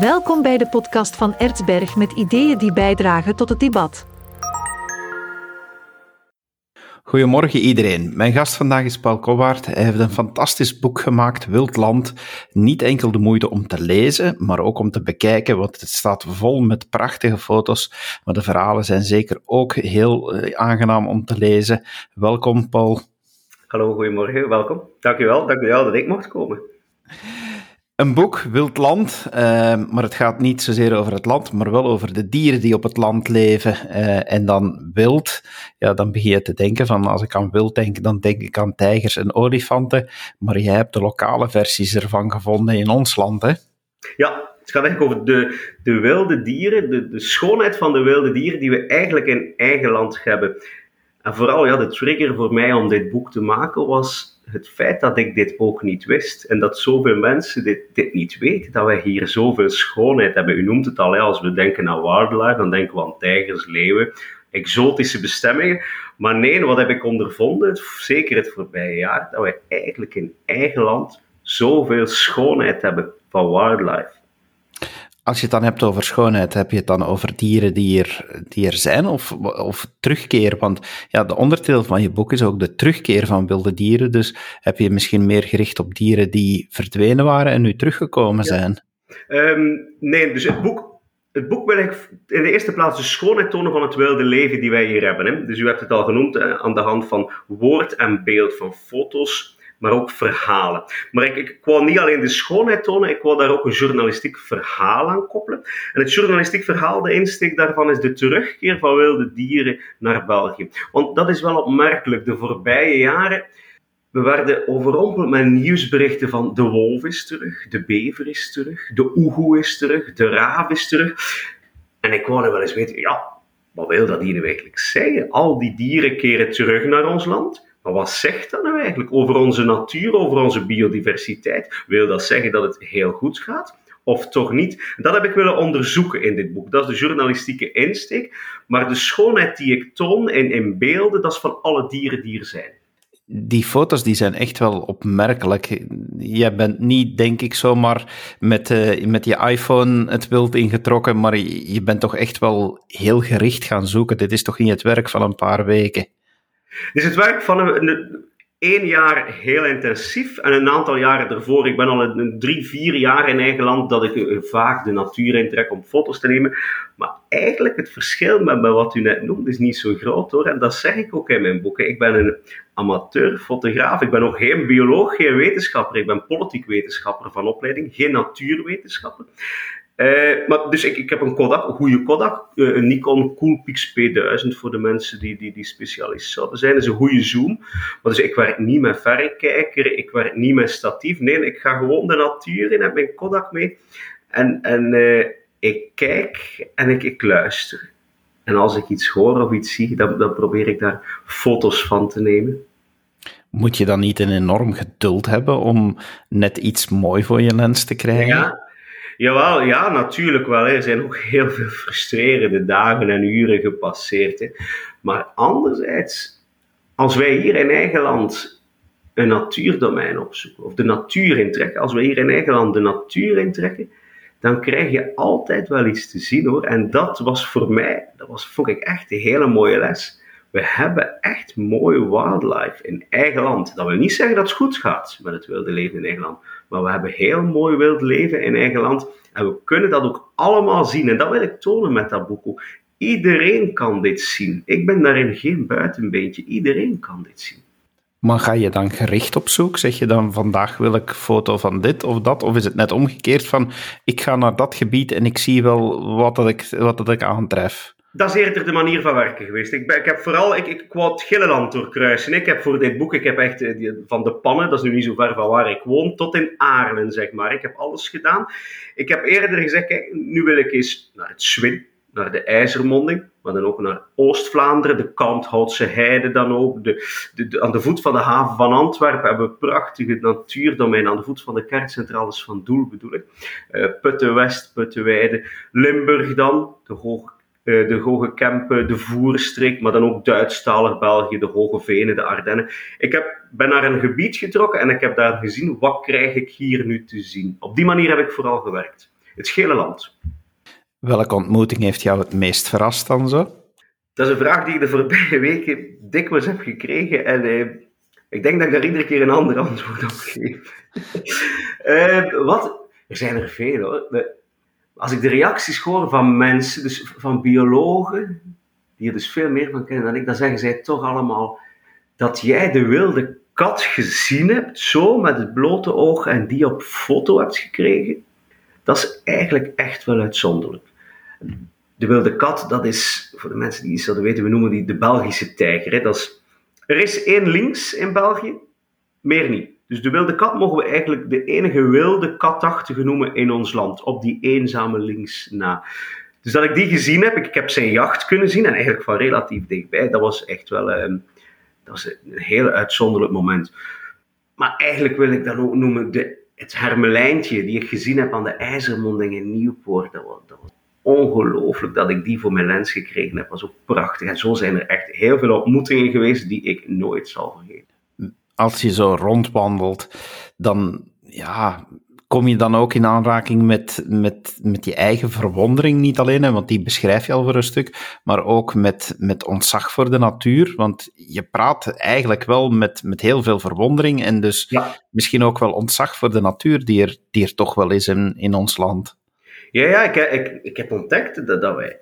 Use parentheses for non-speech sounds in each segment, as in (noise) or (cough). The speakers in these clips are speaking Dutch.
Welkom bij de podcast van Ertsberg met ideeën die bijdragen tot het debat. Goedemorgen iedereen. Mijn gast vandaag is Paul Kowaert. Hij heeft een fantastisch boek gemaakt, Wild Land. Niet enkel de moeite om te lezen, maar ook om te bekijken, want het staat vol met prachtige foto's. Maar de verhalen zijn zeker ook heel eh, aangenaam om te lezen. Welkom, Paul. Hallo, goedemorgen, welkom. Dank u wel, dank u wel dat ik mocht komen. Een boek, Wild Land, uh, maar het gaat niet zozeer over het land, maar wel over de dieren die op het land leven. Uh, en dan wild, ja, dan begin je te denken van, als ik aan wild denk, dan denk ik aan tijgers en olifanten. Maar jij hebt de lokale versies ervan gevonden in ons land, hè? Ja, het gaat eigenlijk over de, de wilde dieren, de, de schoonheid van de wilde dieren die we eigenlijk in eigen land hebben. En vooral, ja, de trigger voor mij om dit boek te maken was het feit dat ik dit ook niet wist en dat zoveel mensen dit, dit niet weten, dat wij hier zoveel schoonheid hebben. U noemt het al, als we denken aan wildlife, dan denken we aan tijgers, leeuwen, exotische bestemmingen. Maar nee, wat heb ik ondervonden, zeker het voorbije jaar, dat wij eigenlijk in eigen land zoveel schoonheid hebben van wildlife. Als je het dan hebt over schoonheid, heb je het dan over dieren die er, die er zijn of, of terugkeer? Want ja, de onderdeel van je boek is ook de terugkeer van wilde dieren. Dus heb je misschien meer gericht op dieren die verdwenen waren en nu teruggekomen zijn? Um, nee, dus het boek, het boek wil ik in de eerste plaats de schoonheid tonen van het wilde leven die wij hier hebben. Hè? Dus u hebt het al genoemd aan de hand van woord en beeld, van foto's maar ook verhalen. Maar ik, ik wou niet alleen de schoonheid tonen, ik wou daar ook een journalistiek verhaal aan koppelen. En het journalistiek verhaal, de insteek daarvan is de terugkeer van wilde dieren naar België. Want dat is wel opmerkelijk. De voorbije jaren we werden overrompeld met nieuwsberichten van de wolf is terug, de bever is terug, de oehoe is terug, de raaf is terug. En ik wou wel eens weten, ja, wat wil dat hier nu eigenlijk zeggen? Al die dieren keren terug naar ons land. Maar wat zegt dat nou eigenlijk over onze natuur, over onze biodiversiteit? Wil dat zeggen dat het heel goed gaat? Of toch niet? Dat heb ik willen onderzoeken in dit boek. Dat is de journalistieke insteek. Maar de schoonheid die ik toon in, in beelden, dat is van alle dieren die er zijn die foto's die zijn echt wel opmerkelijk. Je bent niet, denk ik, zomaar met, uh, met je iPhone het wild ingetrokken, maar je bent toch echt wel heel gericht gaan zoeken. Dit is toch niet het werk van een paar weken? Dus het werk van een, één jaar heel intensief en een aantal jaren ervoor. Ik ben al een, drie, vier jaar in eigen land dat ik eh, vaak de natuur intrek om foto's te nemen. Maar eigenlijk het verschil met, wat u net noemde is niet zo groot hoor. En dat zeg ik ook in mijn boeken. Ik ben een amateur fotograaf. Ik ben ook geen bioloog, geen wetenschapper. Ik ben politiek wetenschapper van opleiding, geen natuurwetenschapper. Uh, maar, dus ik, ik heb een Kodak, een goede Kodak, uh, een Nikon Coolpix P1000 voor de mensen die, die, die specialist zouden zijn. Dat is een goede zoom. Maar dus ik werk niet met verrekijker, ik werk niet met statief. Nee, ik ga gewoon de natuur in, heb mijn Kodak mee. En, en uh, ik kijk en ik, ik luister. En als ik iets hoor of iets zie, dan, dan probeer ik daar foto's van te nemen. Moet je dan niet een enorm geduld hebben om net iets mooi voor je lens te krijgen? Ja, Jawel, ja, natuurlijk wel. Er zijn ook heel veel frustrerende dagen en uren gepasseerd. Hè. Maar anderzijds, als wij hier in eigen land een natuurdomein opzoeken, of de natuur intrekken, als wij hier in eigen de natuur intrekken, dan krijg je altijd wel iets te zien hoor. En dat was voor mij, dat was, vond ik echt een hele mooie les. We hebben echt mooi wildlife in eigen land. Dat wil niet zeggen dat het goed gaat met het wilde leven in eigen land. Maar we hebben heel mooi wild leven in eigen land. En we kunnen dat ook allemaal zien. En dat wil ik tonen met dat boek Iedereen kan dit zien. Ik ben daarin geen buitenbeentje. Iedereen kan dit zien. Maar ga je dan gericht op zoek? Zeg je dan vandaag wil ik foto van dit of dat? Of is het net omgekeerd van ik ga naar dat gebied en ik zie wel wat, dat ik, wat dat ik aantref? Dat is eerder de manier van werken geweest. Ik, ik heb vooral, ik, ik wou het doorkruisen. Ik heb voor dit boek, ik heb echt eh, van de pannen, dat is nu niet zo ver van waar ik woon, tot in Aarlen, zeg maar. Ik heb alles gedaan. Ik heb eerder gezegd, kijk, nu wil ik eens naar het Zwin, naar de IJzermonding, maar dan ook naar Oost-Vlaanderen, de Kanthoutse Heide dan ook. De, aan de voet van de haven van Antwerpen hebben we prachtige natuurdomein. Aan de voet van de kerncentrales van Doel bedoel ik. Uh, Putten-West, Putten-Weide. Limburg dan, de hoge eh, de Hoge Kempen, de Voerstreek, maar dan ook Duitsstalig België, de Hoge Venen, de Ardennen. Ik heb, ben naar een gebied getrokken en ik heb daar gezien, wat krijg ik hier nu te zien? Op die manier heb ik vooral gewerkt. het gele land. Welke ontmoeting heeft jou het meest verrast dan zo? Dat is een vraag die ik de voorbije weken dikwijls heb gekregen. En eh, ik denk dat ik daar iedere keer een ander antwoord op geef. uh, (laughs) wat? Er zijn er veel hoor. Als ik de reacties hoor van mensen, dus van biologen, die er dus veel meer van kennen dan ik, dan zeggen zij toch allemaal dat jij de wilde kat gezien hebt, zo met het blote oog en die op foto hebt gekregen. Dat is eigenlijk echt wel uitzonderlijk. De wilde kat, dat is, voor de mensen die iets zouden weten, we noemen die de Belgische tijger. Hè. Dat is, er is één links in België, meer niet. Dus de wilde kat mogen we eigenlijk de enige wilde katachtige noemen in ons land, op die eenzame links na. Dus dat ik die gezien heb, ik, heb zijn jacht kunnen zien en eigenlijk van relatief dichtbij, dat was echt wel um, dat was een heel uitzonderlijk moment. Maar eigenlijk wil ik dat ook noemen de, het hermelijntje die ik gezien heb aan de IJzermonding in Nieuwpoort. Dat was, dat was ongelooflijk dat ik die voor mijn lens gekregen heb. Dat was ook prachtig. En zo zijn er echt heel veel ontmoetingen geweest die ik nooit zal vergeten. Als je zo rondwandelt, dan ja, kom je dan ook in aanraking met, met, met je eigen verwondering, niet alleen, hè, want die beschrijf je al voor een stuk, maar ook met, met ontzag voor de natuur. Want je praat eigenlijk wel met, met heel veel verwondering en dus misschien ook wel ontzag voor de natuur die er, die er toch wel is in, in ons land. Ja, ja ik, ik, ik heb ontdekt dat, dat wij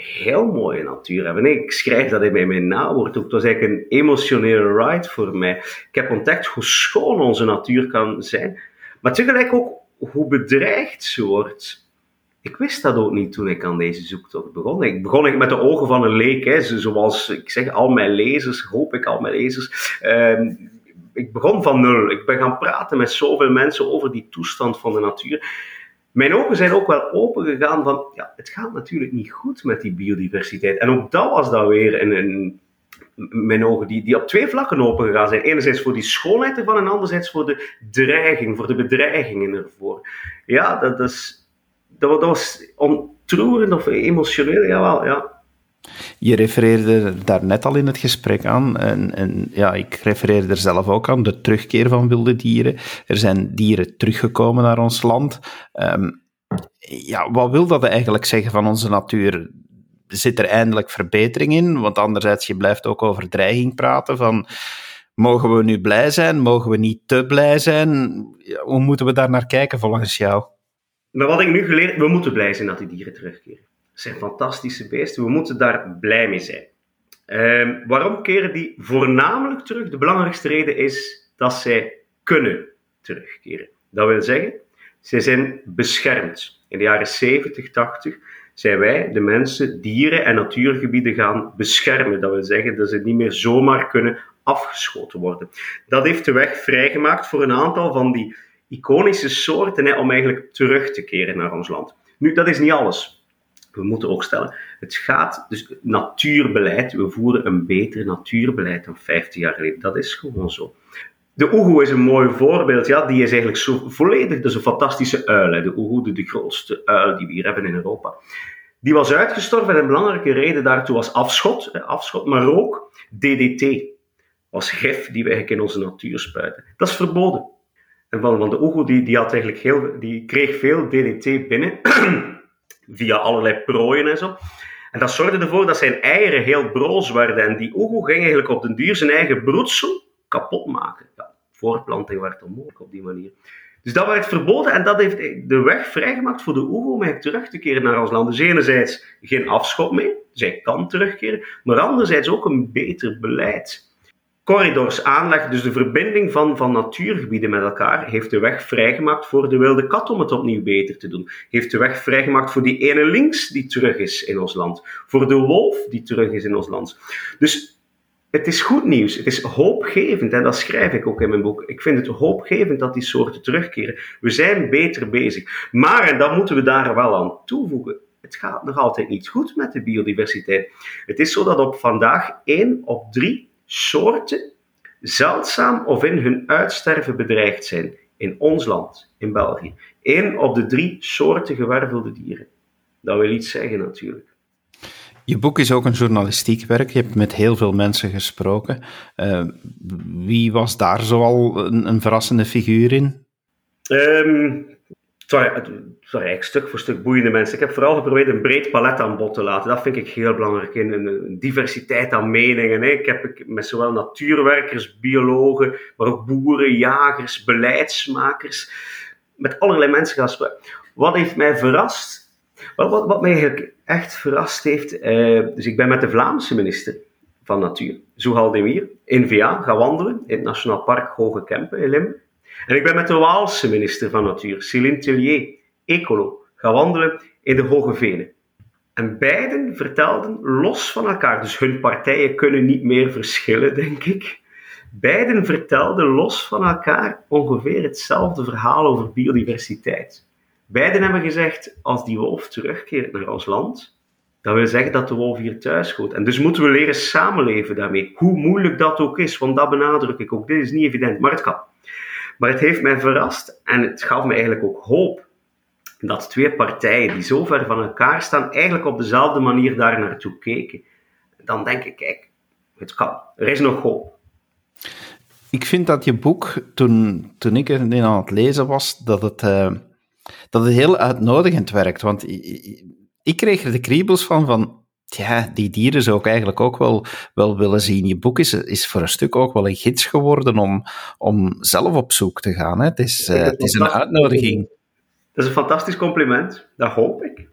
heel mooie natuur hebben. ik schrijf dat in mijn nawoord ook. Het was eigenlijk een emotionele ride voor mij. Ik heb ontdekt hoe schoon onze natuur kan zijn, maar tegelijk ook hoe bedreigd ze wordt. Ik wist dat ook niet toen ik aan deze zoektocht begon. Ik begon met de ogen van een leek, hè, zoals ik zeg, al mijn lezers, hoop ik al mijn lezers. Ehm, ik begon van nul. Ik ben gaan praten met zoveel mensen over die toestand van de natuur. Mijn ogen zijn ook wel open gegaan van, ja, het gaat natuurlijk niet goed met die biodiversiteit. En ook dat was dan weer een, mijn ogen, die, die op twee vlakken open gegaan zijn. Enerzijds voor die schoonheid ervan en anderzijds voor de dreiging, voor de bedreigingen ervoor. Ja, dat, is, dat, dat was ontroerend of emotioneel, jawel, ja. Je refereerde daar net al in het gesprek aan, en, en ja, ik refereerde er zelf ook aan, de terugkeer van wilde dieren. Er zijn dieren teruggekomen naar ons land. Ehm, ja, wat wil dat eigenlijk zeggen van onze natuur? zit er eindelijk verbetering in? Want anderzijds, je blijft ook over dreiging praten van... Mogen we nu blij zijn? Mogen we niet te blij zijn? Hoe moeten we daar naar kijken volgens jou? Maar wat ik nu geleerd we moeten blij zijn dat die dieren terugkeren. Zijn fantastische beesten, we moeten daar blij mee zijn. Ehm, waarom keren die voornamelijk terug? De belangrijkste reden is dat zij kunnen terugkeren. Dat wil zeggen, zij zijn beschermd. In de jaren 70, 80 zijn wij, de mensen, dieren en natuurgebieden gaan beschermen. Dat wil zeggen dat ze niet meer zomaar kunnen afgeschoten worden. Dat heeft de weg vrijgemaakt voor een aantal van die iconische soorten om eigenlijk terug te keren naar ons land. Nu, dat is niet alles. We moeten ook stellen, het gaat dus natuurbeleid, we voeren een beter natuurbeleid dan 50 jaar geleden. Dat is gewoon zo. De oehoe is een mooi voorbeeld. Ja, die is eigenlijk zo volledig, dus een fantastische uil. De oehoe, de, de grootste uil die we hier hebben in Europa. Die was uitgestorven en een belangrijke reden daartoe was afschot, afschot maar ook DDT. Was gif die we in onze natuur spuiten. Dat is verboden. En van, de oehoe, die, die, had eigenlijk die kreeg veel DDT binnen, (clears throat) via allerlei prooien en zo. En dat zorgde ervoor dat zijn eieren heel broos werden. En die oehoe ging eigenlijk op den duur zijn eigen broedsel kapot maken. Ja, voortplanting werd onmogelijk op die manier. Dus dat werd verboden en dat heeft de weg vrijgemaakt voor de oehoe om terug te keren naar ons land. Dus enerzijds geen afschot meer, zij kan terugkeren, maar anderzijds ook een beter beleid. Corridors aanleg, dus de verbinding van, van natuurgebieden met elkaar, heeft de weg vrijgemaakt voor de wilde kat om het opnieuw beter te doen. Heeft de weg vrijgemaakt voor die ene links die terug is in ons land. Voor de wolf die terug is in ons land. Dus het is goed nieuws. Het is hoopgevend. En dat schrijf ik ook in mijn boek. Ik vind het hoopgevend dat die soorten terugkeren. We zijn beter bezig. Maar, en dat moeten we daar wel aan toevoegen, het gaat nog altijd niet goed met de biodiversiteit. Het is zo dat op vandaag één op drie soorten zeldzaam of in hun uitsterven bedreigd zijn. In ons land, in België. Eén op de drie soorten gewervelde dieren. Dat wil iets zeggen natuurlijk. Je boek is ook een journalistiek werk. Je hebt met heel veel mensen gesproken. Uh, wie was daar zoal een, een verrassende figuur in? Um, Het eigenlijk stuk voor stuk boeiende mensen. Ik heb vooral geprobeerd een breed palet aan bod te laten. Dat vind ik heel belangrijk. In een diversiteit aan meningen. Hè. Ik heb met zowel natuurwerkers, biologen, maar ook boeren, jagers, beleidsmakers. Met allerlei mensen gaan spreken. Wat heeft mij verrast? Wat, wat, mij eigenlijk echt verrast heeft. Eh, dus ik ben met de Vlaamse minister van Natuur, Zohal Demir, in VA gaan wandelen in het Nationaal Park Hoge Kempen in Limburg. En ik ben met de Waalse minister van Natuur, Céline Tellier, ecolo, gaan wandelen in de Hoge Venen. En beiden vertelden los van elkaar, dus hun partijen kunnen niet meer verschillen, denk ik. Beiden vertelden los van elkaar ongeveer hetzelfde verhaal over biodiversiteit. Beiden hebben gezegd: als die wolf terugkeert naar ons land, dat wil zeggen dat de wolf hier thuis hoort. En dus moeten we leren samenleven daarmee. Hoe moeilijk dat ook is, want dat benadruk ik ook. Dit is niet evident, maar het kan. Maar het heeft mij verrast en het gaf me eigenlijk ook hoop dat twee partijen die zo ver van elkaar staan, eigenlijk op dezelfde manier daar naartoe keken. Dan denk ik, kijk, het kan. Er is nog hoop. Ik vind dat je boek, toen, toen ik erin aan het lezen was, dat het, uh, dat het heel uitnodigend werkt. Want ik kreeg er de kriebels van, van ja, die dieren zou ik eigenlijk ook wel, wel willen zien. Je boek is, is voor een stuk ook wel een gids geworden om, om zelf op zoek te gaan. Hè. Het, is, uh, het is een uitnodiging. Dat is een fantastisch compliment, dat hoop ik.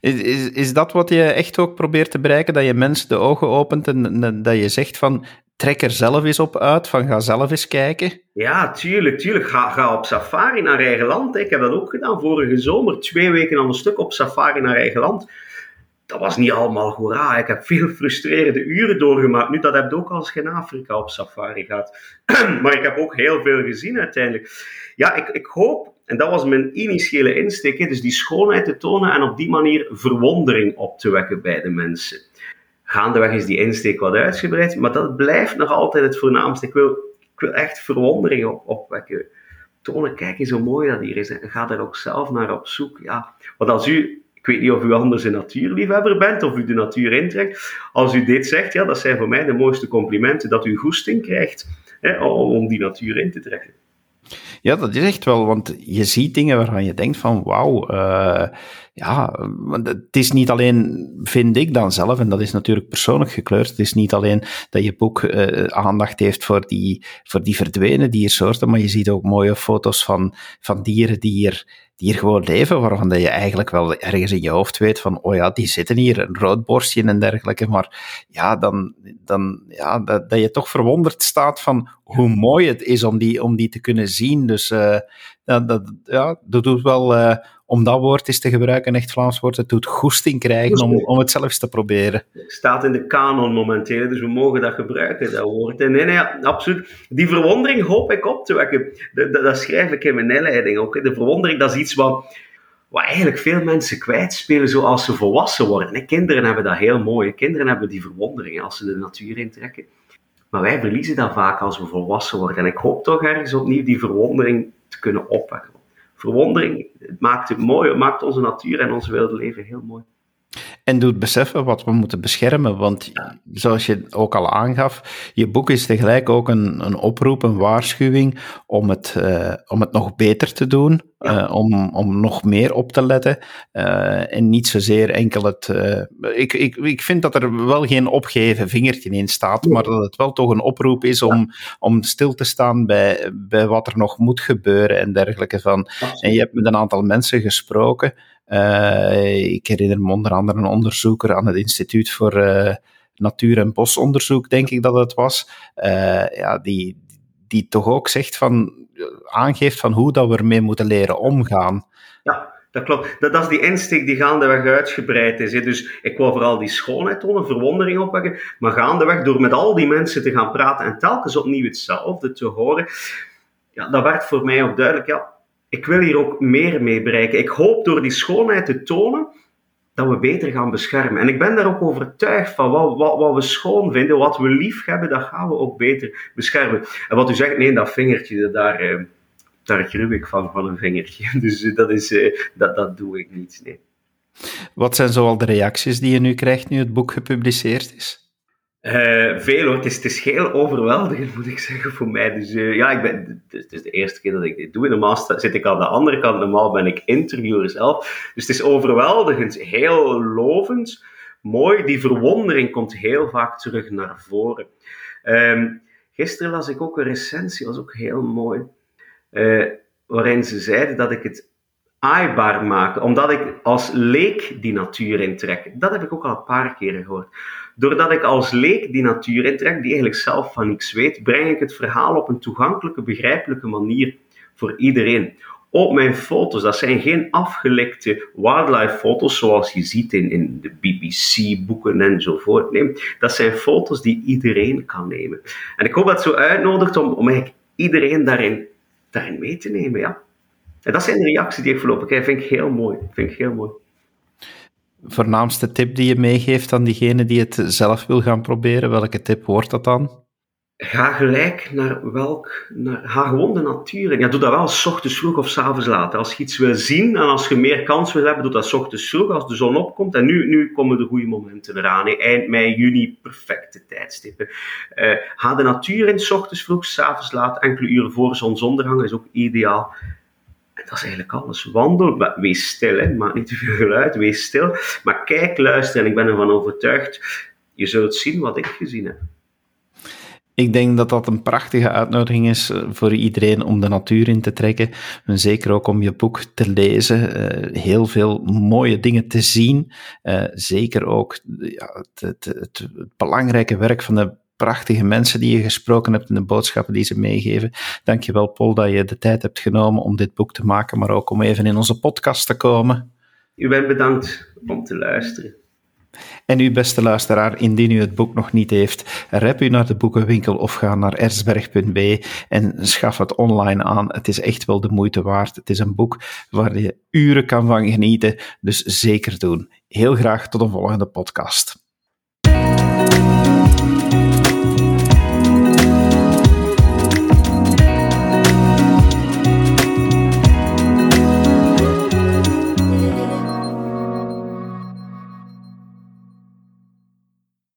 Is, is, is dat wat je echt ook probeert te bereiken? Dat je mensen de ogen opent en, dat je zegt van trek er zelf eens op uit, van ga zelf eens kijken? Ja, tuurlijk, tuurlijk. Ga, ga op safari naar eigen land. Ik heb dat ook gedaan vorige zomer. Twee weken aan een stuk op safari naar eigen land dat was niet allemaal hoera. Ik heb veel frustrerende uren doorgemaakt. Nu, dat heb ik ook als je in Afrika op safari gaat. (clears throat) maar ik heb ook heel veel gezien uiteindelijk. Ja, ik, ik hoop, en dat was mijn initiële insteek, dus die schoonheid te tonen en op die manier verwondering op te wekken bij de mensen. Gaandeweg is die insteek wat uitgebreid, maar dat blijft nog altijd het voornaamste. Ik wil, ik wil echt verwondering op, opwekken. Tonen, kijk eens hoe mooi dat hier is. En ga daar ook zelf naar op zoek. Ja, want als u ik weet niet of u anders een natuurliefhebber bent of u de natuur intrekt. Als u dit zegt, ja, dat zijn voor mij de mooiste complimenten dat u goesting krijgt hè, om die natuur in te trekken. Ja, dat is echt wel, want je ziet dingen waarvan je denkt van wauw, uh, ja, het is niet alleen, vind ik dan zelf, en dat is natuurlijk persoonlijk gekleurd, het is niet alleen dat je boek uh, aandacht heeft voor die, voor die verdwenen diersoorten, maar je ziet ook mooie foto's van, van dieren die hier die hier gewoon leven, waarvan dat je eigenlijk wel ergens in je hoofd weet van, oh ja, die zitten hier, een roodborstje en dergelijke, maar ja, dan, dan ja, dat, dat je toch verwonderd staat van hoe mooi het is om die, om die te kunnen zien. Dus uh, dat, dat, ja, dat doet wel, uh, om dat woord eens te gebruiken, echt Vlaams woord, het doet goesting krijgen om, om het zelfs te proberen. Het staat in de kanon momenteel, dus we mogen dat gebruiken, dat woord. En nee, nee, absoluut. Die verwondering hoop ik op te wekken. Dat, dat, dat schrijf ik in mijn inleiding ook. De verwondering, dat is iets wat wat eigenlijk veel mensen kwijtspelen zoals ze volwassen worden. Kinderen hebben dat heel mooi. Kinderen hebben die verwondering als ze de natuur intrekken. Maar wij verliezen dat vaak als we volwassen worden. En ik hoop toch ergens opnieuw die verwondering te kunnen opwekken. Verwondering, het maakt het mooi, het maakt onze natuur en ons wilde leven heel mooi. En doet beseffen wat we moeten beschermen. Want zoals je ook al aangaf, je boek is tegelijk ook een, een oproep, een waarschuwing om het, uh, om het nog beter te doen. Uh, om, om nog meer op te letten. Uh, en niet zozeer enkel het. ik, ik, ik vind dat er wel geen opgeven vingertje in staat, maar dat het wel toch een oproep is om, om stil te staan bij, bij wat er nog moet gebeuren en dergelijke. Van. En je hebt met een aantal mensen gesproken. Uh, ik herinner me onder andere een onderzoeker aan het Instituut voor uh, Natuur- en Bosonderzoek, denk ik dat het was, uh, ja, die, die toch ook zegt van, aangeeft van hoe dat we ermee moeten leren omgaan. Ja, dat klopt. Dat, dat is die insteek die gaandeweg uitgebreid is. Dus ik wil vooral die schoonheid tonen, verwondering opwekken, maar gaandeweg door met al die mensen te gaan praten en telkens opnieuw hetzelfde te horen, ja, dat werd voor mij ook duidelijk, ja, ik wil hier ook meer mee bereiken. Ik hoop door die schoonheid te tonen dat we beter gaan beschermen. En ik ben daar ook overtuigd van wat, wat, wat we schoon vinden, wat we lief hebben, dat gaan we ook beter beschermen. En wat u zegt, nee, dat vingertje, daar, eh, daar gruw ik van, van een vingertje. (laughs) Dus dat, is, eh, dat, dat doe ik niet, nee. Wat zijn zoal de reacties die je nu krijgt nu het boek gepubliceerd is? Uh, veel hoor. Het is, heel overweldigend, moet ik zeggen, voor mij. Dus uh, ja, ik ben, het is de eerste keer dat ik dit doe. Normaal zit ik aan de andere kant. Normaal ben ik interviewer zelf. Dus het is overweldigend, heel lovend, mooi. Die verwondering komt heel vaak terug naar voren. Um, gisteren las ik ook een recensie, was ook heel mooi. Uh, waarin ze zeiden dat ik het aaibaar maak, omdat ik als leek die natuur intrek. Dat heb ik ook al een paar keren gehoord. Doordat ik als leek die natuur intrek, die eigenlijk zelf van niks weet, breng ik het verhaal op een toegankelijke, begrijpelijke manier voor iedereen. Op mijn foto's, dat zijn geen afgelekte wildlife foto's zoals je ziet in, in de BBC-boeken enzovoort. Nee, dat zijn foto's die iedereen kan nemen. En ik hoop dat het zo uitnodigt om, om eigenlijk iedereen daarin, daarin mee te nemen. Ja. En dat zijn de reacties die ik voorlopig krijg. Vind ik heel mooi. Vind ik heel mooi voornaamste tip die je meegeeft aan diegene die het zelf wil gaan proberen? Welke tip wordt dat dan? Ga gelijk naar welk, naar, ga gewoon de natuur in. Ja, doe dat wel s ochtends vroeg of s avonds laat. Als je iets wil zien en als je meer kans wil hebben, doe dat s ochtends vroeg als de zon opkomt. En nu, nu komen de goede momenten eraan. Eind mei, juni, perfecte tijdstippen. Uh, ga de natuur in s ochtends vroeg, s laat, enkele uren voor zonsondergang is ook ideaal dat is eigenlijk alles. Wandel, wees stil, hè. maak niet te veel geluid, wees stil. Maar kijk, luister en ik ben ervan overtuigd, je zult zien wat ik gezien heb. Ik denk dat dat een prachtige uitnodiging is eh, voor iedereen om de natuur in te trekken. En zeker ook om je boek te lezen. Uh, heel veel mooie dingen te zien. Uh, zeker ook ja, het, het, het, belangrijke werk van de prachtige mensen die je gesproken hebt en de boodschappen die ze meegeven. Dankjewel, Paul, dat je de tijd hebt genomen om dit boek te maken, maar ook om even in onze podcast te komen. U bent bedankt om te luisteren. En uw beste luisteraar, indien u het boek nog niet heeft, rep u naar de boekenwinkel of ga naar erzberg.be en schaf het online aan. Het is echt wel de moeite waard. Het is een boek waar je uren kan van genieten, dus zeker doen. Heel graag tot een volgende podcast.